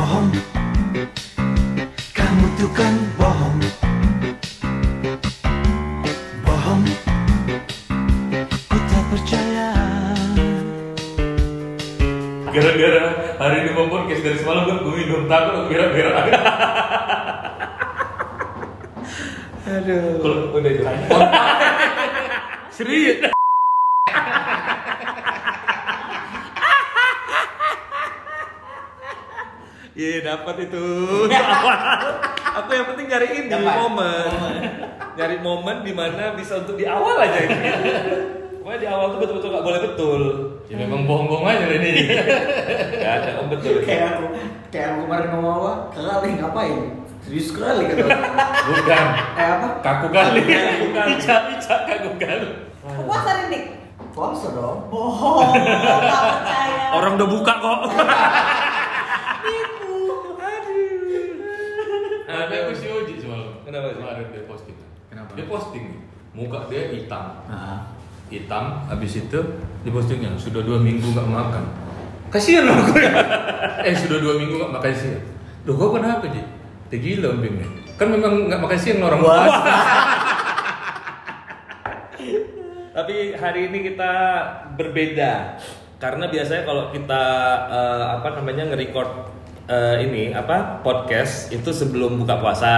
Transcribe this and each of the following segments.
bohong Kamu tuh kan bohong Bohong Ku tak percaya Gara-gara hari ini mau podcast dari semalam kan gue minum takut aku berak-berak. Aduh. Kalau udah itu. Serius. Iya dapat itu Aku yang penting nyari ini Dapat. momen, nyari momen di mana bisa untuk di awal aja itu. Pokoknya di awal tuh betul-betul nggak boleh betul. Ya memang bohong-bohong aja lah ini. Gak ada om betul. kayak aku kayak aku kemarin ngomong apa kali ngapain serius kata aku. Bukan. eh apa Kaku kali. Kaku kali. Ica-ica kaku kali. Puasa Rindik? puasa dong Bohong, gak percaya Orang udah buka kok. Tipu Ada aku si Oji semalam. Kenapa sih? Kemarin dia posting. Kenapa? Dia posting nih. Muka dia hitam. nah, Hitam. Habis itu di postingnya sudah dua minggu nggak makan. Kasihan loh gue. eh sudah dua minggu nggak makan siang. Loh kau kenapa Ji? Dia gila umpingnya. Kan memang nggak makan siang orang puasa. Tapi hari ini kita berbeda karena biasanya kalau kita eh, apa namanya nge-record eh, ini apa podcast itu sebelum buka puasa.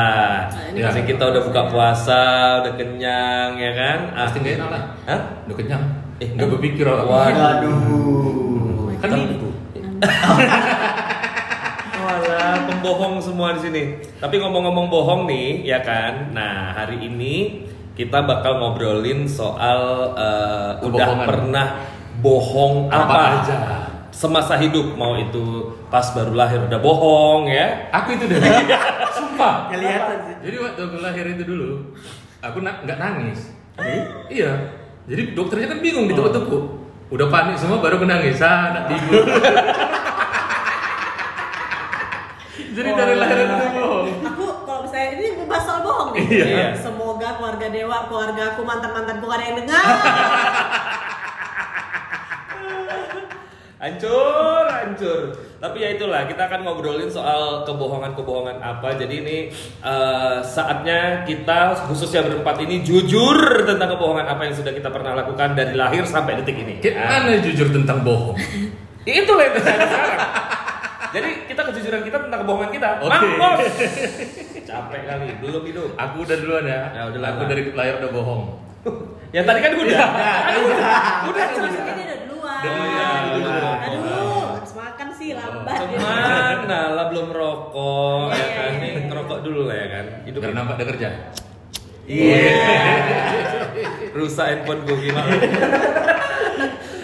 Nah, ini Jadi kita udah buka puasa, udah kenyang ya kan? Pasti nggak enak lah. Hah? Udah kenyang. Eh, nggak berpikir orang. Waduh. aduh Kan itu. Walah, pembohong semua di sini. Tapi ngomong-ngomong bohong nih, ya kan? Nah, hari ini kita bakal ngobrolin soal eh, udah pernah bohong apa, Apa aja. Semasa hidup mau itu pas baru lahir udah bohong ya. Aku itu dari sumpah. kelihatan sih Jadi waktu aku lahir itu dulu, aku na- nggak nangis. Eh? Iya. Jadi dokternya kan bingung ditepuk-tepuk. Udah panik semua baru aku nangis. Ah, nak tidur. Jadi dari lahir itu udah bohong. Aku kalau misalnya ini bahas soal bohong nih Iya. Semoga keluarga Dewa, keluarga aku, mantan-mantanku gak ada yang dengar Hancur, hancur. Tapi ya itulah, kita akan ngobrolin soal kebohongan-kebohongan apa. Jadi ini eh, saatnya kita khususnya berempat ini jujur tentang kebohongan apa yang sudah kita pernah lakukan dari lahir sampai detik ini. Kayak Nah, mana jujur tentang bohong? Itulah yang terjadi sekarang. Jadi kita kejujuran kita tentang kebohongan kita. Oke. Mampus. Capek kali, belum hidup. Aku udah duluan ya. Ya, udah aku dari lahir udah bohong. Yang tadi kan udah. Kan udah. Udah Kan selesai. ini udah duluan Udah duluan. Aduh, harus makan sih lambat Cuman, nah lah belum rokok, ya Iya, kan? iya, Nih, iya. ngerokok dulu lah ya kan. Hidup Biar nampak ada kerja. Iya. Rusak handphone gue gimana?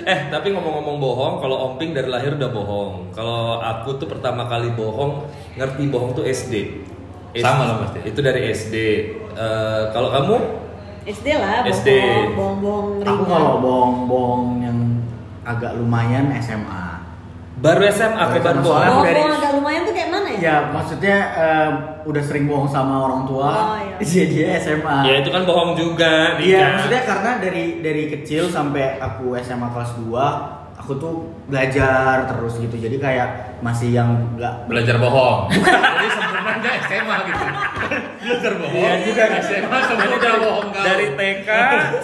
eh tapi ngomong-ngomong bohong, kalau Omping dari lahir udah bohong. Kalau aku tuh pertama kali bohong, ngerti bohong tuh SD. Sama lah pasti. Itu dari SD. Eh, kalau kamu? SD lah, SD. ringan aku kalau bohong-bohong yang agak lumayan SMA Baru SMA ke baru soalnya- Bohong dari- agak lumayan tuh kayak mana ya? ya maksudnya eh, udah sering bohong sama orang tua Oh, iya. jadi dia SMA Ya itu kan bohong juga. Iya, maksudnya karena dari dari kecil sampai aku SMA kelas 2 aku tuh belajar terus gitu. Jadi kayak masih yang enggak Belajar bohong. Jadi sempurnanya SMA gitu. Belajar bohong. Iya juga. SMA sempurna bohong kau. dari TK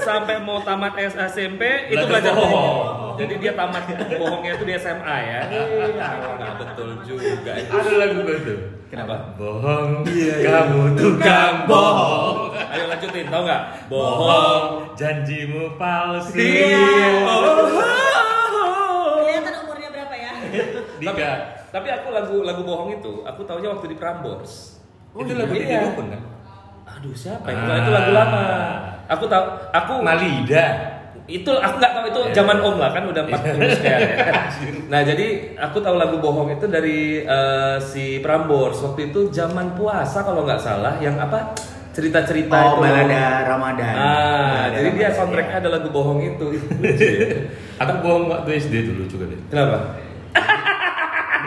sampai mau tamat SMP itu Belajar belajar bohong. bohong. Jadi dia tamat bohongnya itu di SMA ya. Nah, betul juga. Ada lagu gue tuh. Kenapa? Bohong, kamu tukang bohong. Ayo lanjutin, tau nggak? Bohong. janjimu palsu. Kelihatan umurnya berapa ya? Tapi, tapi aku lagu lagu bohong itu, aku taunya waktu di Prambors. itu lagu iya. Didi Dukun kan? Aduh siapa? Ah. Itu lagu lama. Aku tahu, aku Malida. itu aku nggak tahu itu Iya. zaman om lah kan udah 40 sekian ya. Nah jadi aku tahu lagu bohong itu dari eh, si Prambors waktu itu zaman puasa kalau nggak salah yang apa cerita-cerita oh, itu. balada Ramadan. Ah, Balada jadi dia Ramadan, soundtracknya ya. ada lagu bohong itu. Aku bohong waktu SD dulu juga deh. Kenapa?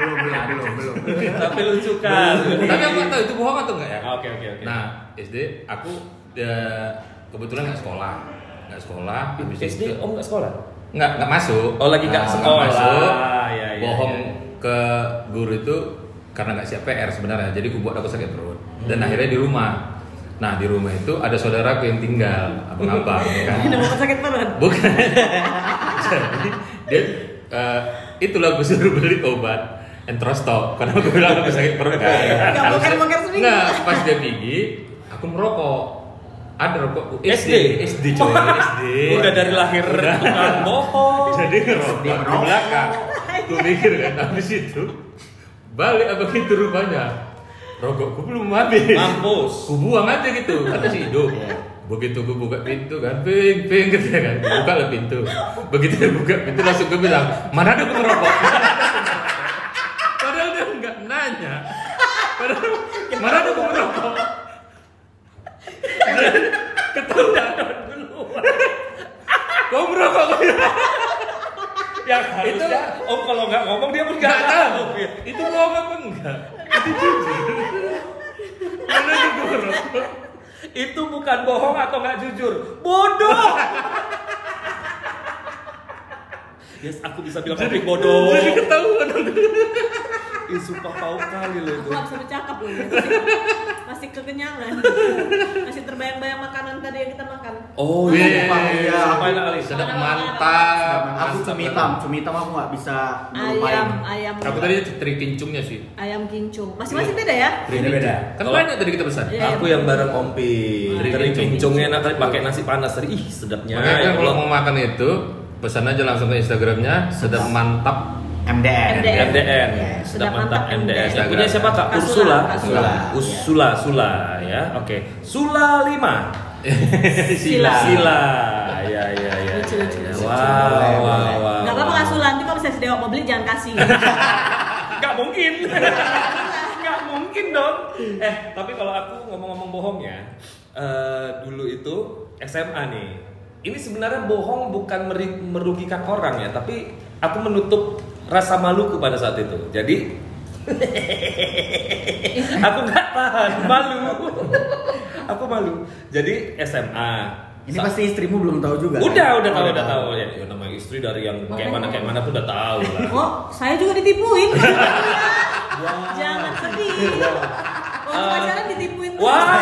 Belum belum belum belum. Tapi lucu kan. Tapi aku nggak tahu itu bohong atau enggak ya. Ah, Oke oke oke. Nah SD aku ya, kebetulan nggak sekolah, nggak sekolah. Habis SD itu om nggak sekolah? nggak nggak masuk. Oh, lagi nggak Nah, sekolah. masuk. Ah, iya, iya, bohong iya. ke guru itu karena nggak siap PR sebenarnya jadi gue buat aku sakit perut dan akhirnya di rumah nah di rumah itu ada saudaraku yang tinggal abang-abang ya kan Udah mau sakit perut. bukan jadi dia eh, itulah gue suruh beli obat entrostop karena gue bilang aku sakit perut kan Nggak Harusnya- boker-boker seminggu. nggak pas dia pergi aku merokok. Ada rokok. SD? SD coy SD Udah dari lahir. Udah. tukang bohong. jadi ngerokok di belakang. Gue mikir kan habis itu balik abang itu rupanya. Rokokku belum habis. Mampus. ku buang aja gitu kan masih hidup. Begitu gue buka pintu kan ping ping gitu ya kan. Buka lah pintu. Begitu dia buka pintu langsung gue bilang mana ada gue ngerokok padahal mana ada gue ngerokok ketawa kau merokok Yang harusnya Om kalau nggak ngomong dia pun nggak tahu. Itu bohong apa enggak? Itu jujur. Mana itu gue ngerokok? Itu bukan bohong atau nggak jujur. Bodoh. Yes, aku bisa bilang topik bodoh. Jadi ketahuan. Ih, sumpah tahu kali loh itu. Aku bisa bercakap loh ya. Masih, masih kekenyangan. Masih terbayang-bayang makanan tadi yang kita makan. Oh Wih, iya. Apa enak kali? Sedap mantap. Aku cumi hitam, cumi hitam aku nggak bisa Ayam, ngelupain. ayam. Aku tadi teri kincungnya sih. Ayam kincung. Masing-masing beda ya? Beda-beda. Kan Kalau- banyak tadi kita pesan. Iya. Aku yang bareng Ompi. Teri Teri kincung. kincungnya enak kali pakai nasi panas tadi. Ih, sedapnya. Makanya kan ya kalau mau makan itu pesan aja langsung ke Instagramnya sedap mantap. MDN. MDN. MDN, Ya, sedap sedap mantap MDN. MDN. Punya siapa kak? Kasula. Ursula. Kasula. Ursula, Sula ya. Oke. Sula 5 Sila. Sila. Ya ya ya. Lucu, ya, lucu, ya. Wow, wow, wow. Gak apa-apa Kak Sula, nanti kalau misalnya si Dewa mau beli jangan kasih. Gak mungkin. Gak mungkin dong. Eh, tapi kalau aku ngomong-ngomong bohong ya, eh, dulu itu SMA nih. Ini sebenarnya bohong bukan merugikan orang ya, tapi aku menutup rasa maluku pada saat itu. Jadi aku nggak tahan malu. aku malu. Jadi SMA. Ini Sa- pasti istrimu belum tahu juga. Udah, kan? udah tahu, Oh, udah tahu ya. ya namanya istri dari yang kayak mana kayak mana tuh udah tahu lah. Oh, saya juga ditipuin. Jangan sedih. Waktu Eh, pacaran ditipuin. Wah.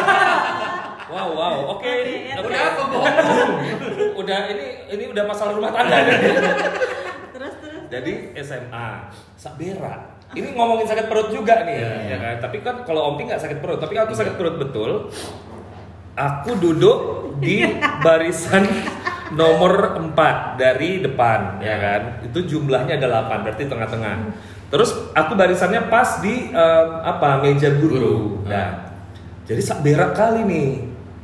Wow, wow. Oke. Oke, ya, udah apa bohong? udah ini ini udah masalah rumah tangga. Jadi SMA, Sabera. Ini ngomongin sakit perut juga nih ya, Iya, iya. ya kan? Tapi kan kalau Om Pi nggak sakit perut, tapi aku sakit perut betul. Aku duduk di barisan nomor 4 dari depan, ya kan? Itu jumlahnya ada 8, berarti tengah-tengah. Terus aku barisannya pas di em, apa meja guru. Guru. Nah, jadi sak berak kali nih.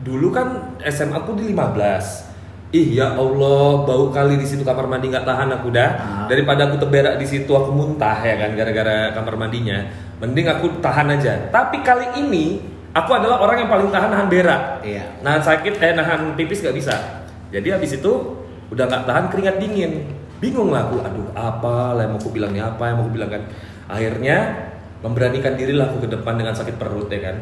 Dulu kan SMA aku di 15. Ih ya Allah, bau kali di situ kamar mandi nggak tahan aku dah. Ah. Daripada aku terberak di situ aku muntah ya kan gara-gara kamar mandinya. Mending aku tahan aja. Tapi kali ini aku adalah orang yang paling tahan nahan berak. Iya. Nahan sakit eh nahan pipis nggak bisa. Jadi habis itu udah nggak tahan keringat dingin. Bingung lah aku, aduh apa lah yang mau aku bilangnya apa yang mau aku bilang kan. Akhirnya memberanikan dirilah aku ke depan dengan sakit perut ya kan.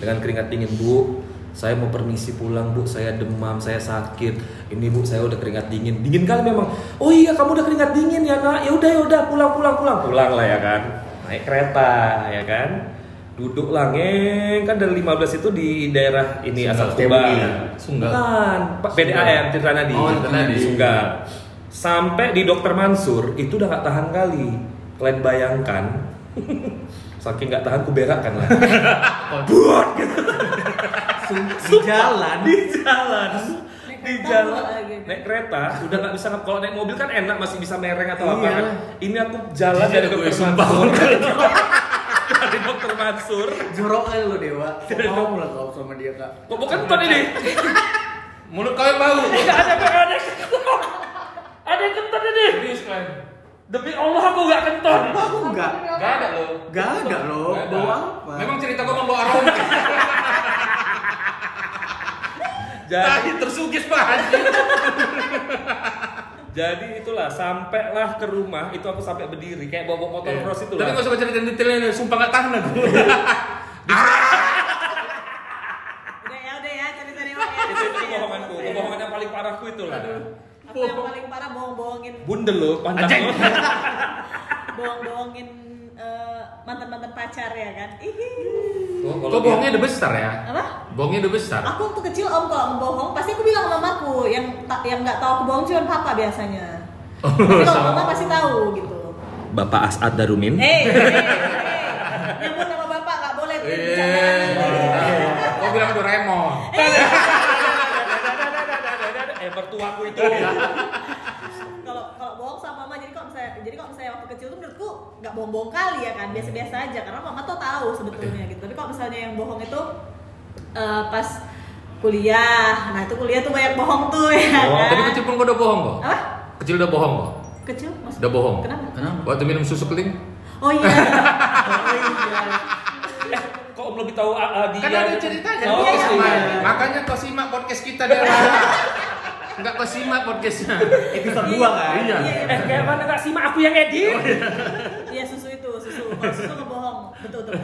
Dengan keringat dingin, Bu. Saya mau permisi pulang, Bu. Saya demam, saya sakit. Ini, Bu, saya udah keringat dingin. Dingin kali memang. Oh iya, kamu udah keringat dingin ya, Nak. Ya udah, ya udah, pulang, pulang, pulang. Pulang lah ya kan. Naik kereta ya kan. Duduk lah ngeng kan dari 15 itu di daerah ini asal. Subang. Sunggal. Bukan, Pak PDAM Tirta Nadi. Oh. Sunggal. Sampai di Dokter Mansur itu udah gak tahan kali. Kalian bayangkan. Saking gak tahan ku berakkan lah. Buat gitu. Di jalan. Di jalan. Di jalan. Naik kereta udah gak bisa kalau naik mobil kan enak masih bisa mereng atau apa Iya. kan. Ini aku jalan Jadi dari ada gue Dokter sumpah. Mansur. Dari Dokter Mansur. Jorok kali lo dewa. Mau lah kau sama dia kak. Kok bukan ton ini? Mulut kau yang bau. Enggak ada ada yang kenton. Ada yang kenton ini. Serius? Demi Allah aku gak kenton. Aku enggak. Gak ada loh. Gak ada lo. Nggak ada. Bawa apa? Memang cerita gua membawa aroma. Jadi, tersugis Pak Haji. jadi itulah sampailah ke rumah itu aku sampai berdiri kayak bawa motor cross itu Tapi lah. gak usah cerita detailnya, sumpah gak tahan aku. Udah ya, udah ya, cerita Dewa ya. Itu itu kebohonganku, kebohongan yang paling parahku itulah. Aku yang paling parah bohong-bohongin Bundel lo, panjang bohong-bohongin eh, mantan-mantan pacar ya kan. Ihi. Oh, kalau Kok bohongnya udah besar ya? Apa? Bohongnya udah besar. Aku waktu kecil om kalau ngebohong pasti aku bilang sama mamaku yang tak yang nggak tahu aku bohong cuma papa biasanya. Tapi kalau sama mama pasti tahu gitu. Bapak Asad Darumin. Hei, hei, hei. nyebut nama bapak nggak boleh tuh bercandaan. Eh, oh bilang Doraemon. eh pertuaku itu. Jadi kalau misalnya waktu kecil tuh menurutku nggak bohong-bohong kali ya kan biasa-biasa aja karena mama tuh tahu sebetulnya gitu. Tapi kalau misalnya yang bohong itu eh, pas kuliah, nah itu kuliah tuh banyak bohong tuh ya Oh, kan. tapi kecil pun kok udah bohong kok. Apa? Kecil udah bohong kok. Kecil maksudnya? Udah bohong. Kenapa? Kenapa? Waktu minum susu keling. Oh iya. Eh, kok om lebih tahu ah, ah, dia? Kan ada ceritanya. Oh, Iya, iya, iya. iya. Makanya kau simak podcast kita deh. Enggak kau simak podcastnya. Episode 2 kan? Iya. Eh, kayak mana nggak simak aku yang edit? Iya susu itu, susu. Kalau susu ngebohong, betul betul.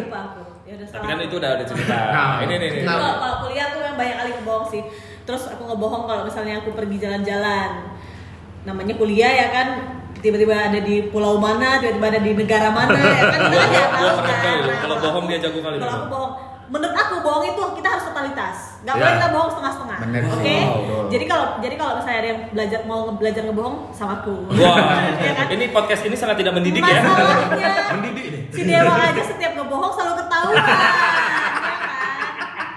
Lupa aku. Ya udah Tapi salah. kan itu udah ada cerita. Nah, ini nih Nah. kalau, kalau kuliah aku memang banyak kali ngebohong sih. Terus aku ngebohong kalau misalnya aku pergi jalan-jalan. Namanya kuliah ya kan tiba-tiba ada di pulau mana, tiba-tiba ada di negara mana ya kan kita nggak tahu kan. kalau bohong dia jago kali Kalau aku bohong, menurut aku bohong itu kita harus totalitas. Nggak Ya. boleh kita bohong setengah-setengah. Oke. sih. Betul. Jadi kalau jadi kalau misalnya ada yang belajar mau belajar ngebohong sama aku. Wah, Ya kan? ini podcast ini sangat tidak mendidik ya. Masalahnya Mendidik nih. si Dewa aja setiap ngebohong selalu ketahuan. ya kan?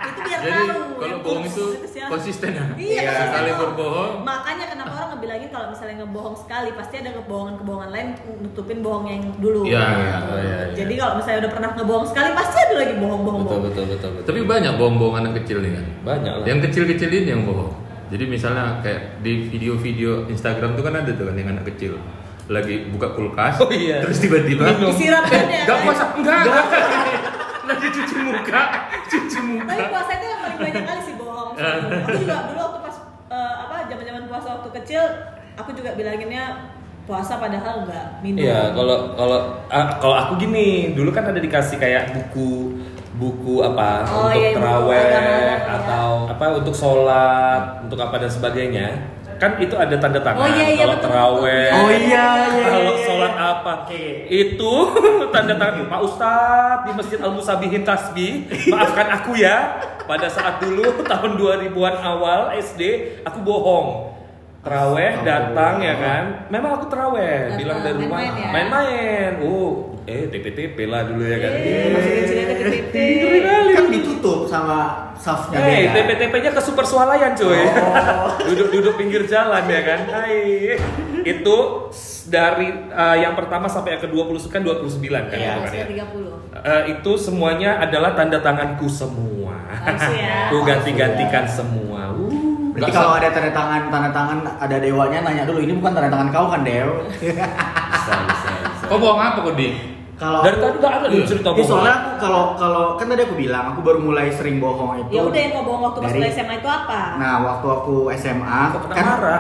Itu biar Jadi tahu. Kalau yang bohong khusus itu konsisten ya. Iya, Iya, konsisten sekali berbohong. Makanya kenapa orang ngebilangin kalau misalnya ngebohong sekali pasti ada kebohongan-kebohongan lain nutupin bohong yang dulu. Iya, Gitu. iya, iya, iya. Jadi kalau misalnya udah pernah ngebohong sekali pasti ada lagi bohong-bohong. Betul betul betul betul. Tapi banyak bohong-bohong anak kecil nih kan. Banyak lah. Yang kecil-kecil ini yang bohong. Jadi misalnya kayak di video-video Instagram tuh kan ada tuh kan yang anak kecil lagi buka kulkas, Oh iya. terus tiba-tiba Disiram kan ya. Gak puasa, enggak, enggak. Lagi cuci muka, cuci Tapi muka. puasa itu yang paling banyak kali sih. Aku juga dulu waktu pas eh, apa zaman-zaman puasa waktu kecil, aku juga bilanginnya puasa padahal nggak minum. Iya, kalau kalau ah, kalau aku gini, dulu kan ada dikasih kayak buku buku apa Oh, untuk iya, buku terawih agama, ya. atau apa untuk sholat, untuk apa dan sebagainya. Kan itu ada tanda tangan Oh, iya, iya, kalau betul. Oh iya, iya, Kalau iya. sholat apa? Itu tanda tangan Pak Ustadz di Masjid Al Musabihin Tasbih. Maafkan aku ya. Pada saat dulu tahun 2000-an awal SD, aku bohong. Teraweh datang ya kan. Memang aku teraweh, bilang dari rumah main-main ya? Oh, eh TP-TP lah dulu ya kan. Eh, masih kecilnya ke TP. Kan ditutup sama staffnya Hei, beda. TP-TP-nya ke super swalayan coy. Oh. Duduk-duduk pinggir jalan ya kan. Hai. Itu dari uh, yang pertama sampai yang ke-20 kan 29 kan Iya. itu kan ya. 30. Eh, itu semuanya adalah tanda tanganku semua. Palsu ya. Ku ganti-gantikan semua. Uh. Berarti kalau ada tanda tangan, tanda tangan ada dewanya nanya dulu, ini bukan tanda tangan kau kan, Dew? Bisa, bisa, bisa. Kau bohong apa kok di? Kalau Dari tadi gak ada Iya. cerita Ya, bohong. soalnya aku kalau kalau kan tadi aku bilang aku baru mulai sering bohong itu. Ya udah yang kau bohong waktu pas dari- kuliah SMA itu apa? Nah, waktu aku SMA Kok kan marah?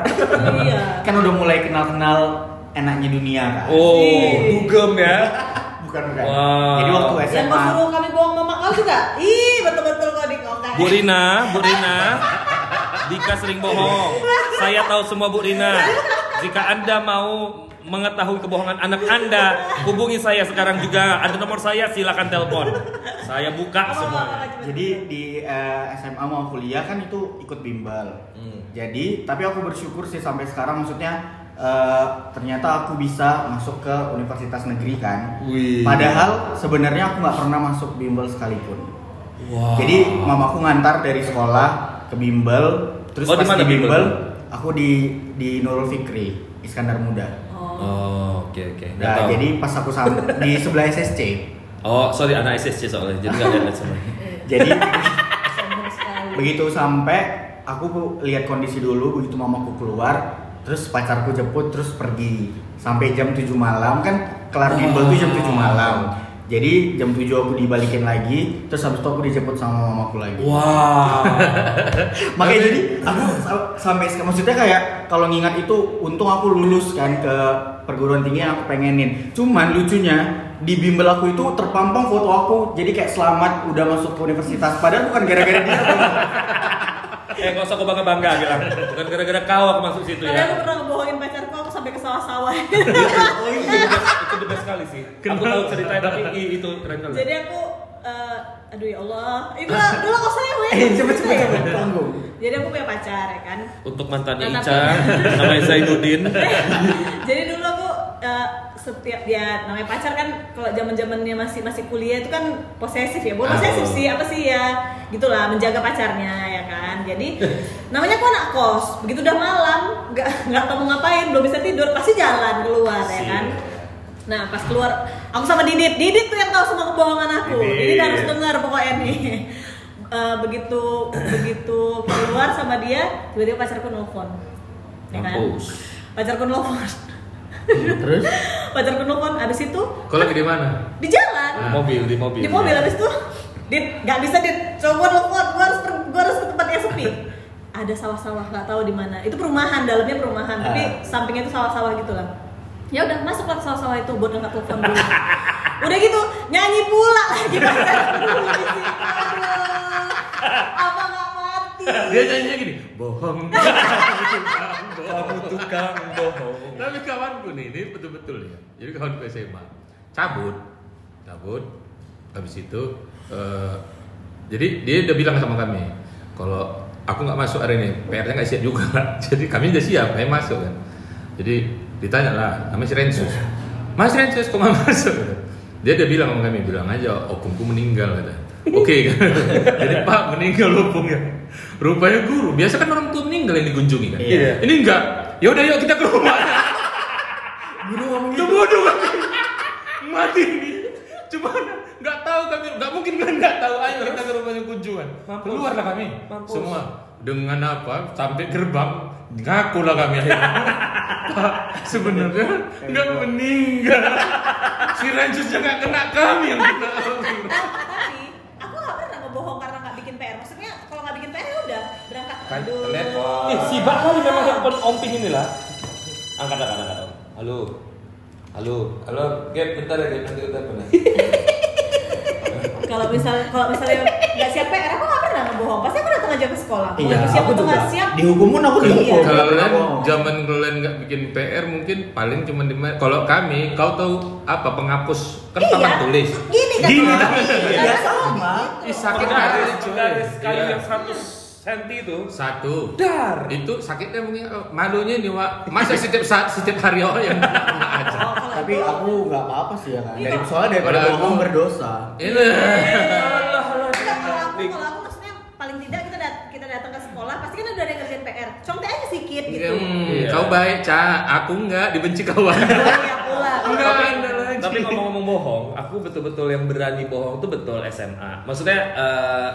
iya. kan udah mulai kenal-kenal enaknya dunia kan. Oh, dugem ya. Bukan bukan. Wah. Jadi waktu Yang SMA kau suruh kami bohong mama kau juga? Ih, betul-betul kau di kau kan. Bu Rina, Bu Rina, Dika sering bohong. Saya tahu semua Bu Rina. Jika Anda mau mengetahui kebohongan anak Anda, hubungi saya sekarang juga. Ada nomor saya, silakan telepon. Saya buka semua. Jadi di eh, SMA mau kuliah kan itu ikut bimbel. Hmm. Jadi tapi aku bersyukur sih sampai sekarang maksudnya eh, ternyata aku bisa masuk ke universitas negeri kan. Wih. Padahal sebenarnya aku nggak pernah masuk bimbel sekalipun. Wow. Jadi mamaku ngantar dari sekolah ke bimbel, terus Oh, di pas mana di bimbel? bimbel, aku di di Nurul Fikri, Iskandar Muda. Oh. Oh, oke oke. Nggak Nah, jadi pas aku sam- di sebelah SSC. Oh, sorry anak SSC soalnya. Jadi nggak lihat semua. Jadi Sombong sekali. begitu sampai aku lihat kondisi dulu begitu mamaku keluar terus pacarku jemput terus pergi sampai jam 7 malam kan kelar bimbel tuh jam 7 malam jadi jam 7 aku dibalikin lagi terus habis itu aku dijemput sama mamaku lagi Wow. makanya jadi aku sa- sampai sekarang maksudnya kayak kalau ngingat itu untung aku lulus kan ke perguruan tinggi yang aku pengenin cuman lucunya di bimbel aku itu terpampang foto aku jadi kayak selamat udah masuk ke universitas padahal bukan gara-gara dia eh, nggak usah kau bangga bangga bilang. Bukan gara-gara kau aku masuk situ Tapi ya. aku pernah ngebohongin pacarku aku sampai ke sawah-sawah. oh iya. Itu the best sekali sih. Aku tahu ceritanya tapi i- itu keren kali. Jadi aku eh, aduh ya Allah. Ibu dulu kok saya weh. Eh, cepet cepet cepet. Tanggung. Jadi aku punya pacar ya kan. Untuk mantannya Mantan. Ica, namanya Zainuddin. Jadi dulu aku eh, setiap dia namanya pacar kan kalau zaman zamannya masih masih kuliah itu kan posesif ya, bukan Ah, posesif sih apa sih ya, gitulah menjaga pacarnya ya kan. Jadi namanya aku anak kos, begitu udah malam nggak nggak tahu mau ngapain, belum bisa tidur pasti jalan keluar ya kan. Nah pas keluar aku sama Didit, Didit tuh yang tahu semua kebohongan aku. Didit. Didit harus dengar pokoknya nih. Eh, begitu begitu keluar sama dia tiba-tiba pacarku nelfon ya kan pacarku nelfon Terus? pacarku nelfon abis itu Kau lagi di mana? di jalan Di mobil, di mobil. di mobil abis itu dit nggak bisa dit coba nelfon gua harus per- gua harus ke tempat yang sepi ada sawah-sawah nggak tahu di mana itu perumahan dalamnya perumahan tapi sampingnya itu sawah-sawah gitu lah ya udah masuklah ke sawah-sawah itu buat ngangkat telepon dulu udah gitu nyanyi pula lagi apa nggak mati Dia nyanyinya gini, bohong. Kamu tukang bohong. Tapi kawanku nih, ini betul-betul ya. Jadi kawanku SMA, cabut, cabut. Habis itu, eh, jadi dia udah bilang sama kami, kalau aku nggak masuk hari ini, PR-nya nggak siap juga. Jadi kami udah siap, kami masuk kan. Jadi ditanya lah, namanya si Rensus. Mas Rensus, kok nggak masuk? Dia udah bilang sama kami, bilang aja, opungku meninggal kata. Oke kan. Jadi Pak meninggal opung ya. Rupanya guru. Biasa kan orang tua meninggal yang dikunjungi kan. Iya. Ini enggak. Ya udah yuk kita ke rumah. Guru ngomong Udah bodoh. Mati. Cuma nggak tahu kami, nggak mungkin kan nggak tahu. Ayo kita ke rumahnya kunjungan. Keluarlah kami. Mampus. Semua dengan apa? Sampai gerbang ngaku lah kami akhirnya. Pak, sebenarnya nggak meninggal. Si Rensusnya nggak kena kami yang kena. tapi aku nggak pernah ngebohong karena nggak bikin PR maksudnya kalau nggak bikin PR ya udah berangkat Kan Aduh. telepon. Eh, sibak kali memang yang pen- omping inilah. Angkat, angkat, angkat. angkat. Halo. Halo. Halo, Gap, bentar ya, Gap, nanti kita pernah. kalau misal kalau misalnya nggak siap PR aku nggak ngebohong pasti aku datang aja ke sekolah Iya, itu siap aku juga. siap Dihukum pun aku Iya. dihukum. Kalau kalian zaman kalian nggak bikin PR mungkin paling cuma di kalau kami kau tahu apa penghapus kan Iya. papan tulis. gini kan Gini tangannya. Iya, Iya, sama. sama. Ih, sakit kali cuy. kayu Iya. yang 100 cm itu. Satu. Dar. Itu sakitnya mungkin oh, malunya nih Wak. Masa setiap saat setiap hari oh yang aja. Oh, Tapi aku nggak apa-apa sih ya kan. Iya. Dari soalnya daripada Kalau bohong aku- berdosa. Ini. Paling tidak kita dat kita datang ke sekolah pasti kan udah ada yang ngerjain PR contek aja sedikit gitu Hmm, Iya. Kau baik, Ca. Aku enggak dibenci kawan. Iya pula Enggak tapi, ada lagi. tapi ngomong-ngomong bohong, aku betul-betul yang berani bohong tuh betul SMA. Maksudnya eh,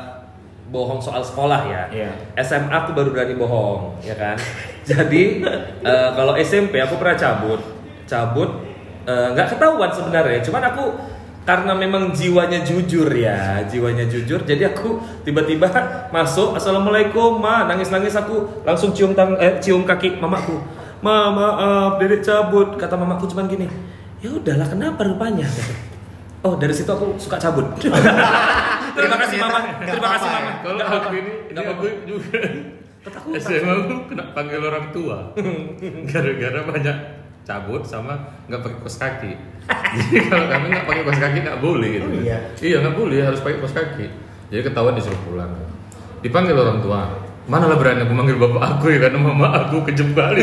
bohong soal sekolah ya. Iya. SMA aku baru berani bohong, ya kan. Jadi eh, kalau SMP aku pernah cabut, cabut eh, nggak ketahuan sebenarnya. Cuman aku karena memang jiwanya jujur ya, jiwanya jujur. Jadi aku tiba-tiba masuk, assalamualaikum ma, nangis-nangis aku langsung cium tang, eh, cium kaki mamaku. Ma, maaf, dedek cabut. Kata mamaku cuman gini, ya udahlah kenapa rupanya? Oh dari situ aku suka cabut. Terima kasih mama, terima kasih mama. Kalau aku ini, Nggak aku apa-apa. juga Ketakutan. SMA aku kena panggil orang tua gara-gara banyak cabut sama nggak pakai kos kaki. Jadi kalau kami nggak pakai kos kaki nggak boleh gitu. Oh, iya? Iya nggak boleh harus pakai kos kaki. Jadi ketahuan disuruh pulang. Dipanggil orang tua. Mana lah berani aku manggil bapak aku ya karena mama aku kejebak.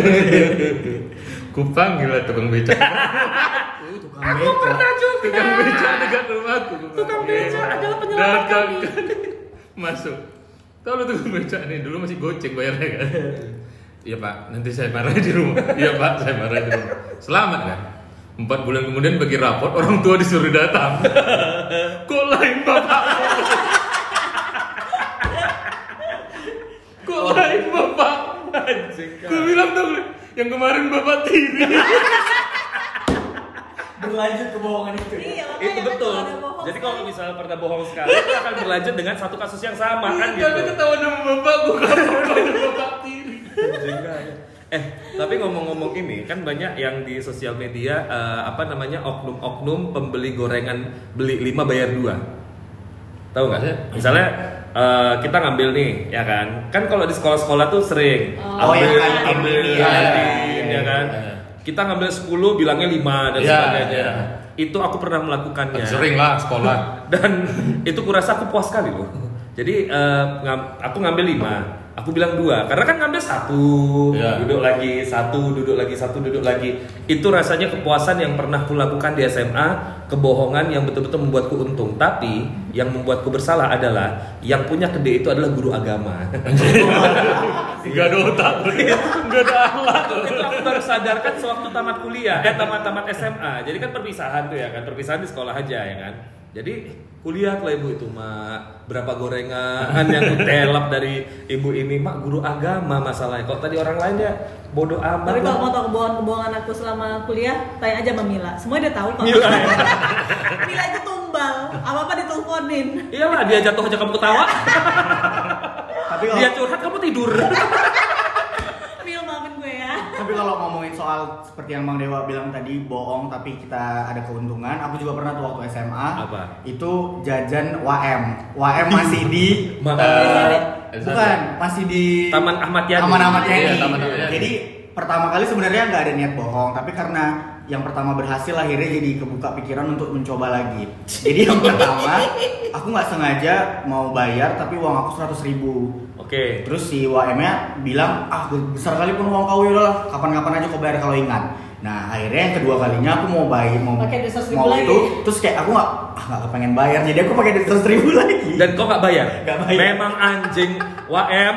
Ku panggil lah tukang becak. Tukang beca. tukang becak dekat rumahku. Tukang becak adalah penyelamat kami. Masuk. Tahu lu tukang becak nih dulu masih goceng bayarnya kan. Iya pak, nanti saya marah di rumah. Iya pak, saya marah di rumah. Selamat kan? Empat bulan kemudian bagi raport orang tua disuruh datang. Kok lain bapak? Kok lain bapak? Gue bilang tuh yang kemarin bapak tiri. Berlanjut kebohongan itu. ya? iya itu kan betul. bohong Jadi kalau misalnya pernah bohong sekali, itu akan berlanjut dengan satu kasus yang sama kan Tapi gitu. ketahuan sama bapak, gue ketahuan sama bapak tiri. Eh, tapi ngomong-ngomong ini kan banyak yang di sosial media eh, apa namanya oknum-oknum pembeli gorengan beli 5 bayar 2. Tahu nggak? Misalnya eh, kita ngambil nih, ya kan? Kan kalau di sekolah-sekolah tuh sering Oh, ambil, kantin ambil ini ya. kantin, ya kan? Iya. Kita ngambil 10 bilangnya 5 dan Iya, sebagainya. iya. Itu aku pernah melakukannya. Sering lah sekolah. Dan itu kurasa aku puas sekali loh. Jadi ngam- aku ngambil lima, aku bilang dua, karena kan ngambil satu, Iya. duduk lagi satu, duduk lagi satu, duduk lagi. Itu rasanya kepuasan yang pernah kulakukan di SMA, kebohongan yang betul-betul membuatku untung. Tapi yang membuatku bersalah adalah yang punya kede itu adalah guru agama. Gak ada otak, gak ada alat. itu aku baru sadarkan sewaktu tamat kuliah, eh tamat tamat SMA. Jadi kan perpisahan tuh ya kan, perpisahan di sekolah aja ya kan. Jadi kuliah lah ibu itu mak berapa gorengan yang telap dari ibu ini mak guru agama masalahnya. Kok tadi orang lain ya bodoh amat. Tapi kalau mau tahu kebohongan-kebohongan aku selama kuliah, tanya aja sama Mila. Semua dia tahu kok. Mila, ya? Mila itu tumbal, apa-apa diteleponin. Iyalah dia jatuh aja kamu ketawa, Tapi kalau dia curhat kamu tidur. Mil maafin gue ya. Tapi kalau ngomongin soal seperti yang Bang Dewa bilang tadi bohong tapi kita ada keuntungan, aku juga pernah tuh waktu SMA. Apa? Itu jajan WM. WM masih di Eh, bukan, masih di Taman Ahmad Yani. Taman Ahmad Yani. Iya, Taman Ahmad Yani. Jadi pertama kali sebenarnya nggak ada niat bohong, tapi karena yang pertama berhasil akhirnya jadi kebuka pikiran untuk mencoba lagi. Jadi yang pertama aku nggak sengaja mau bayar tapi uang aku 100.000 ribu. Oke. Terus si WM-nya bilang, ah besar kali pun uang kau ya udahlah, kapan-kapan aja kau bayar kalau ingat. Nah akhirnya yang kedua kalinya aku mau bayar, mau, Pakai duit 100.000 mau lagi. itu, terus kayak aku nggak, ah nggak kepengen bayar, jadi aku pakai duit seratus ribu lagi. Dan kau nggak bayar? Nggak bayar. Memang anjing WM.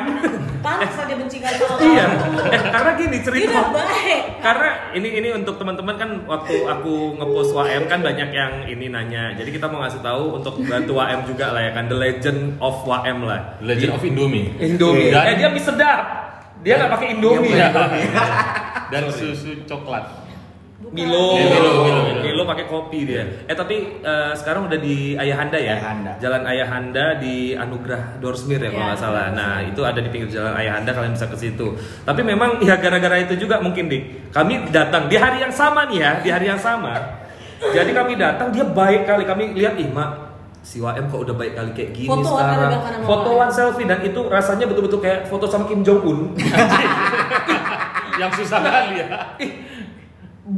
Pantas aja benci kali iya. Eh, karena gini Dia cerita. baik. Karena ini ini untuk teman-teman kan waktu aku ngepost WM kan banyak yang ini nanya. Jadi kita mau ngasih tahu untuk bantu WM juga lah ya kan The Legend of WM lah. Legend of Indomie. Indomie. Dan- Eh dia mie sedap. Dia nggak pakai Indomie Iya, ya. Dan susu coklat. Milo, Iya, Milo, Milo, Milo. Milo pakai kopi dia. Eh tapi eh, sekarang udah di Ayahanda ya. Ayahanda. Jalan Ayahanda di Anugerah Dorsmir ya kalau Iya, nggak salah. Nah itu ada di pinggir jalan Ayahanda kalian bisa ke situ. Tapi memang ya gara-gara itu juga mungkin dik. Kami datang di hari yang sama nih ya, di hari yang sama. Jadi kami datang dia baik kali. Kami lihat ih mak si WM kok udah baik kali kayak gini Fotoan sekarang. Fotoan selfie dan itu rasanya betul-betul kayak foto sama Kim Jong Un. Yang susah kali ya. Ih,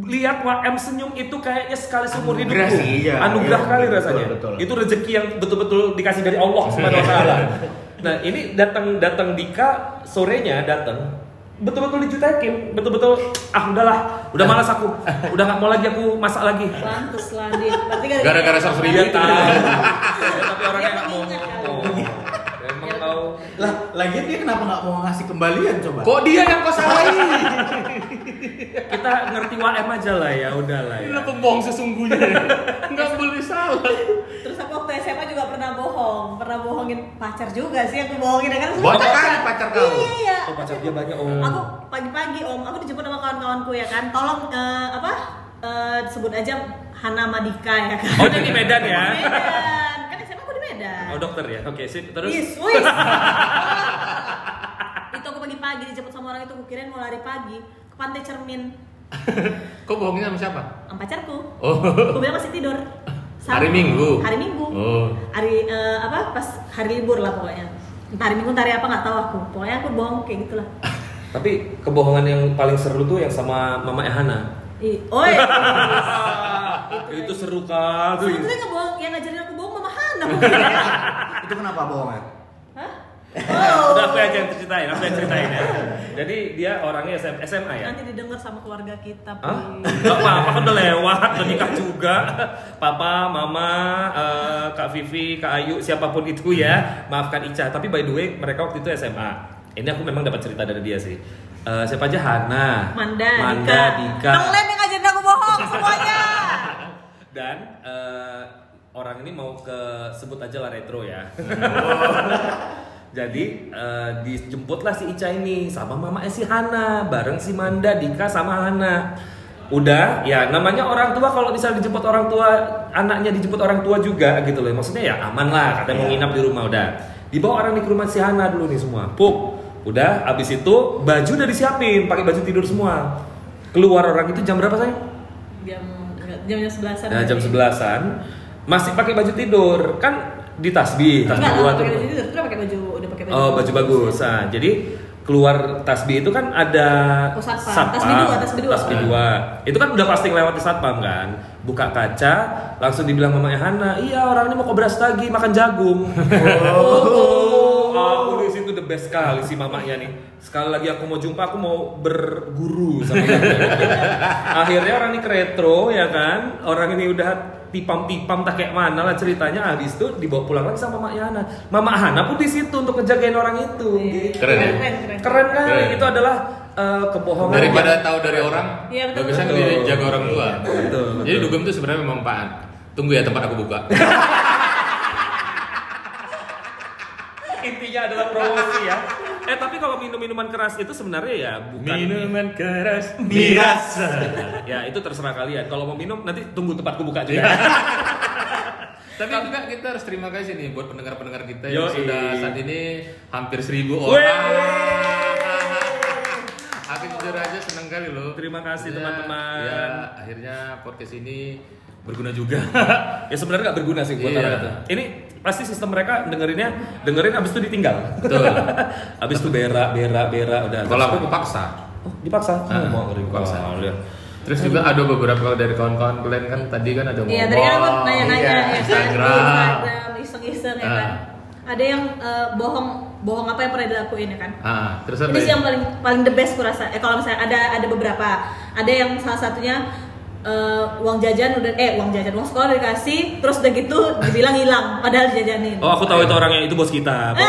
lihat WM senyum itu kayaknya sekali seumur Anugerah hidupku. sih, iya. Anugerah Iya, kali betul, rasanya. betul. Itu rezeki yang betul-betul dikasih dari Allah Subhanahu wa taala. Nah, ini datang datang Dika sorenya datang betul-betul dijutekin, betul-betul ah udahlah, udah malas aku. Udah nggak mau lagi aku masak lagi. Pantes lah. Berarti Gara-gara seratus ribu Dia itu. tahu. Ya, tapi orangnya nggak mau Dia pengingat ngomong. Emang tahu. Lah, lagian dia kenapa nggak mau ngasih kembalian coba? Kok dia yang kau salahin? Kita ngerti WM aja lah ya, udahlah ya. Ini pembohong sesungguhnya. Enggak boleh salah. Terus aku waktu SMA juga pernah bohong, pernah bohongin pacar juga sih aku bohongin ya kan. Banyak kan pacar kau? Iya iya. Oh, pacar dia banyak, Om. Aku pagi-pagi om, aku dijemput sama kawan-kawanku ya kan. Tolong eh, apa? Eh, sebut aja Hana Madika ya kan. Oh, dia di Medan ya? Medan. Kan SMA aku di Medan. Oh, dokter ya. Oke, sip. Terus wis. itu pagi-pagi dijemput sama orang itu, kukirain mau lari pagi ke pantai cermin Kok bohongnya sama siapa? sama pacarku. Oh. Aku bilang masih tidur. Sama- Hari Minggu? Hari Minggu. Oh. Hari eh, apa? Pas hari libur lah pokoknya. Entah hari Minggu, entah hari apa nggak tahu aku. Pokoknya aku bohong kayak gitulah. Tapi kebohongan yang paling seru tuh yang sama Mama Ehana. Ih, oi. itu seru kali. Sebetulnya bohong, yang ngajarin aku bohong Mama Hana. Itu kenapa bohongan? Hah? Udah aku aja yang ceritain, aku yang ceritain ya. Jadi dia orangnya SM, SMA ya. Nanti didengar sama keluarga kita. Hah? Gak apa-apa kan udah lewat, udah nikah juga. Papa, Mama, eh, Kak Vivi, Kak Ayu, siapa pun itu ya. Maafkan Ica. Tapi by the way, mereka waktu itu SMA. Ini aku memang dapat cerita dari dia sih. Eh, siapa aja Hana, Manda, Manda, Dika. Dika. Yang ngajarin aku bohong semuanya. Dan eh, orang ini mau ke sebut aja lah retro ya. Jadi eh, dijemputlah si Ica ini sama mama si Hana bareng si Manda, Dika sama Hana. Udah, ya namanya orang tua kalau misalnya dijemput orang tua, anaknya dijemput orang tua juga gitu loh. Maksudnya ya aman lah, katanya mau Iya. nginap di rumah udah. Dibawa orang nih ke rumah si Hana dulu nih semua. Pup. Udah, abis itu baju udah disiapin, pakai baju tidur semua. Keluar orang itu jam berapa sayang? Jam jamnya sebelasan. Nah jam sebelasan masih pakai baju tidur kan di tasbih tasbih Enggak, lah, tuh. pakai baju terus pakai baju udah pakai baju. Oh baju bagus. Nah jadi keluar tasbih itu kan ada Oh, satpam. Tasbih dua, tasbih dua. dua. Itu kan udah pasti lewat di satpam kan. buka kaca, langsung dibilang mamanya Hana, iya orang ini mau ke beras lagi makan jagung. Oh, aku di situ the best sekali si mamanya nih. Sekali lagi aku mau jumpa, aku mau berguru sama dia. Akhirnya orang ini ke retro ya kan, orang ini udah tipam-tipam tak kayak mana lah ceritanya habis itu dibawa pulang lagi sama mamanya Hana. Mama Hana pun di situ untuk ngejagain orang itu. Gitu. Keren ya? keren, keren. Keren Keren. itu adalah eh, kebohongan. Daripada yang- tahu dari orang, Iya, betul, lebih jaga orang tua. Betul, betul. Jadi dugem itu sebenarnya memang manfaat. Tunggu ya tempat aku buka. intinya adalah promosi ya. Eh tapi kalau minum minuman keras itu sebenarnya ya bukan Minuman keras miras. ya itu terserah kalian. Kalau mau minum nanti tunggu tempatku buka juga. Tapi juga kita harus terima kasih nih buat pendengar-pendengar kita yang Yoi. sudah saat ini hampir seribu orang. Aku jujur aja seneng kali loh. Terima kasih, Ya, teman-teman. Ya, akhirnya podcast ini berguna juga. ya sebenarnya nggak berguna sih buat Iya. orang itu. Ini pasti sistem mereka dengerinnya dengerin abis itu ditinggal. Betul. abis itu berak berak berak udah. Kalau aku kepaksa. oh, dipaksa. Ah, Oh, mau dipaksa. dipaksa. lihat. Terus juga ada beberapa dari kawan-kawan kalian kan tadi kan ada Iya, tadi kan aku nanya-nanya iya, ya kan, Instagram. Instagram, iseng-iseng ya Ah. kan. Ada yang eh, bohong, bohong apa yang pernah dilakuin ya kan? Ah, terus apa? Ini sih ya? yang paling paling the best kurasa. Eh kalau misalnya ada ada beberapa, ada yang salah satunya eh, uang jajan udah eh uang jajan uang sekolah dikasih, terus udah gitu dibilang hilang, padahal dijajanin. Oh aku tahu itu orangnya itu bos kita. Bos.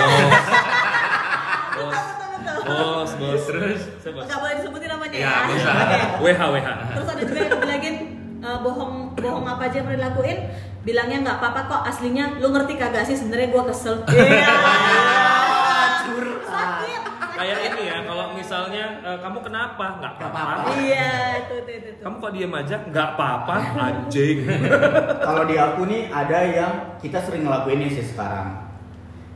bos. Betul. Bos, bos. Terus? Bos. Nggak boleh disebutin namanya Ya, ya. Oke. WH WH. Terus ada juga yang bilangin eh, bohong bohong apa aja yang pernah dilakuin, bilangnya nggak apa-apa kok aslinya lu ngerti kagak sih sebenarnya gua kesel. Iya. Sakit. Kayak ini ya, misalnya eh, kamu kenapa? Nggak apa-apa. Iya, itu itu itu. itu. Kamu kok diem aja? Nggak apa-apa, anjing. Kalau di aku nih ada yang kita sering ngelakuin sih sekarang.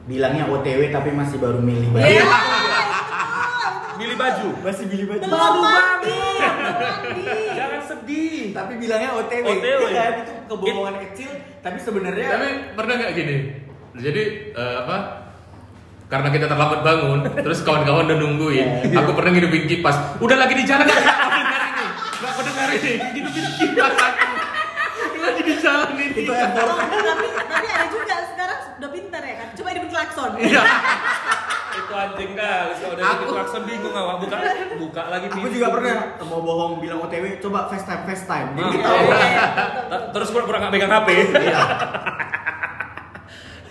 Bilangnya OTW tapi masih baru milih baju. Iya. Milih baju. Masih milih baju. Belum mandi. belum mandi. Jangan sedih. Tapi bilangnya OTW. OTW. Iya kan? itu kebohongan kecil tapi sebenarnya Tapi pernah nggak gini? Jadi eh, apa? Karena kita terlambat bangun, terus kawan-kawan udah nungguin. Iya. Aku pernah ngidupin kipas. Udah lagi di jalan nggak dengar ini? Nggak kau dengar ini? Ngidupin kipas aku. Lagi di jalan ini. itu effort. Tapi tapi ada juga sekarang udah pintar ya kan. Coba hidupin klakson. Iya. Itu anjing kali. Kalau udah Aku- klakson bingung awak buka buka lagi. Aku juga pernah mau bohong bilang OTW, coba FaceTime FaceTime. Ah, iya. Iya. Ta- Terus pura-pura nggak megang HP.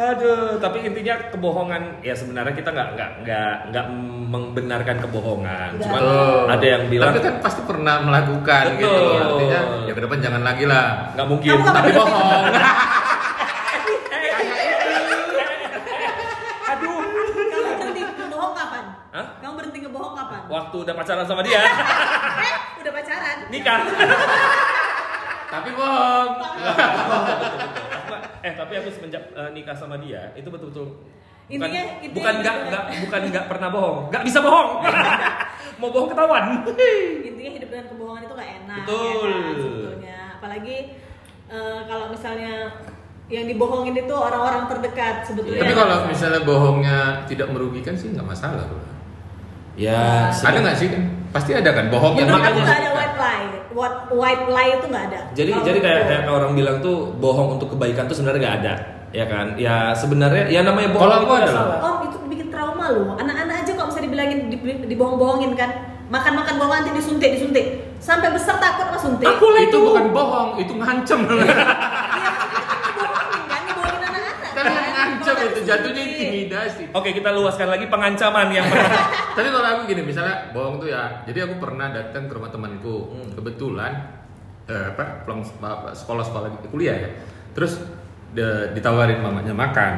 Aduh, tapi intinya kebohongan ya sebenarnya kita nggak nggak nggak nggak membenarkan kebohongan. Cuman Betul. ada yang bilang Tapi kan pasti pernah melakukan gitu. Betul. Artinya ya ke depan jangan lagi lah. nggak mungkin. Kamu Tapi bohong. Aduh. Kamu berhenti ngebohong kapan? Hah? Kamu berhenti ngebohong kapan? Waktu udah pacaran sama dia, Eh, udah pacaran. nikah. Tapi bohong. eh tapi aku semenjak eh, nikah sama dia itu betul-betul bukan Intinya- intinya bukan nggak nggak bukan nggak pernah bohong nggak bisa bohong mau bohong ketahuan Intinya hidup dengan kebohongan itu gak enak. Betul. Ya kan, sebetulnya. Apalagi eh, kalau misalnya yang dibohongin itu orang-orang terdekat sebetulnya. Tapi kalau misalnya bohongnya tidak merugikan sih nggak masalah. ya Ada nggak sih kan? Pasti ada kan bohong yang Menurut aku makanya- nggak ada white lie. What white lie itu nggak ada. jadi Kalau jadi kayak kayak orang bilang tuh bohong untuk kebaikan tuh sebenarnya nggak ada ya kan ya sebenarnya ya namanya bohong Kalau itu aku nggak adalah-. Om itu bikin trauma loh. Anak-anak aja kok bisa dibilangin di- dibohong-bohongin kan. Makan-makan bohong nanti disuntik disuntik. Sampai besar takut sama suntik. Aku itu bukan bohong, itu ngancem. Iya, dibohongin kan, dibohongin anak-anak. Tapi kan. Kalau itu jatuhnya disuntik. intimidasi. Oke kita luaskan lagi pengancaman yang pernah Tapi kalau aku gini, misalnya bohong tuh ya. Jadi aku pernah datang ke rumah temanku. Hmm. Kebetulan eh, apa pulang sekolah sekolah kuliah ya. Terus de- ditawarin mamanya makan.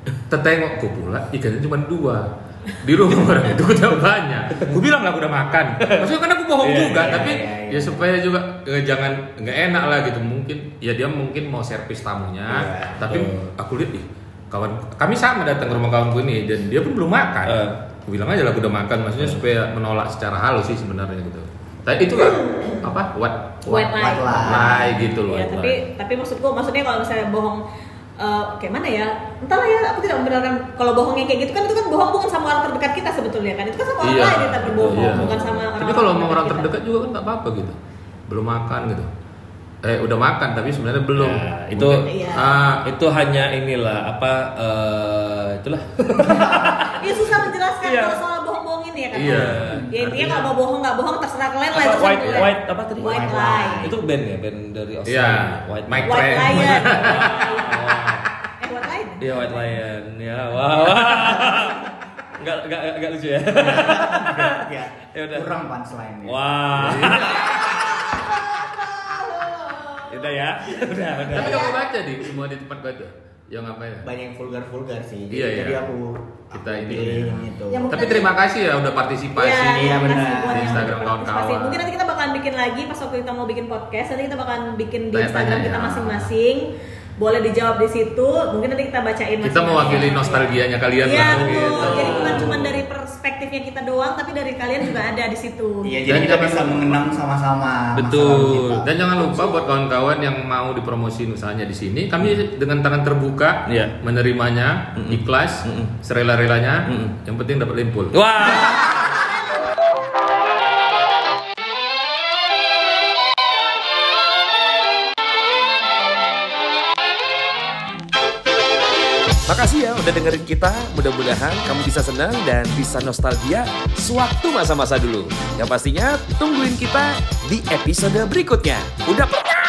Tetengok gue pula ikannya cuma dua. Di rumah orang itu udah banyak. Gue bilang lah aku udah makan. Maksudnya kan aku bohong Iya, juga, iya, tapi iya, iya. ya supaya juga eh, jangan nggak enak lah gitu. Mungkin ya dia mungkin mau servis tamunya, Iya, tapi aku lihat ih kawan kami sama datang ke rumah kawanku ini dan dia pun belum makan. Eh. Aku bilang aja lah aku udah makan, maksudnya supaya menolak secara halus sih sebenarnya gitu. Tapi itu lah apa what White lie. White lie. lie gitu loh. Iya, white tapi lie. tapi maksudku maksudnya kalau misalnya bohong eh, kayak mana ya? Entahlah ya, aku tidak membenarkan kalau bohongnya kayak gitu kan itu kan bohong bukan sama orang terdekat kita sebetulnya kan. Itu kan sama orang Iya. lain kita berbohong, Iya. bukan sama orang Tapi kalau mau orang terdekat juga kan nggak apa-apa gitu. Belum makan gitu. Eh udah makan tapi sebenarnya belum. Ya, itu Iya. Ah, itu hanya inilah apa eh, itulah Iya susah menjelaskan Iya. kalau soal bohong-bohong ini ya kan. Iya. Ya intinya kalau mau bohong nggak bohong terserah kalian lah itu white kalian. white apa tadi White lie. itu band ya band dari Iya, Australia white Mike White lion. Wah. eh white lion. Iya White Lion, ya wow. Enggak enggak enggak lucu ya. ya, Ya udah. kurang punchline-nya. Wah. Udah ya, udah udah. Tapi kamu baca di semua di tempat baca. Yang apa ya? Banyak yang vulgar-vulgar sih. Iya, iya. Jadi aku Kita ini. pilih yang itu. Ya, Tapi terima kasih ya udah partisipasi. Iya, Iya, benar. Di Instagram kawan-kawan. Mungkin nanti kita bakalan bikin lagi pas waktu kita mau bikin podcast. Nanti kita bakalan bikin di Instagram kita ya. masing-masing. Boleh dijawab di situ. Mungkin nanti kita bacain. Kita mewakili masing-masing. nostalgianya kalian Iya lah. betul. gitu. Jadi bukan cuma dari perspektifnya kita doang, tapi dari kalian juga ada di situ. Iya, Dan jadi kita jangan- bisa mengenang sama-sama Betul. kita. Dan jangan lupa buat kawan-kawan yang mau dipromosiin usahanya di sini, kami dengan tangan terbuka Iya. menerimanya, ikhlas, Mm-mm. serela-relanya. Mm-mm. Yang penting dapat limpul. Wah. Makasih ya udah dengerin kita. Mudah-mudahan kamu bisa senang dan bisa nostalgia sewaktu masa-masa dulu. Yang pastinya tungguin kita di episode berikutnya. Udah pernah?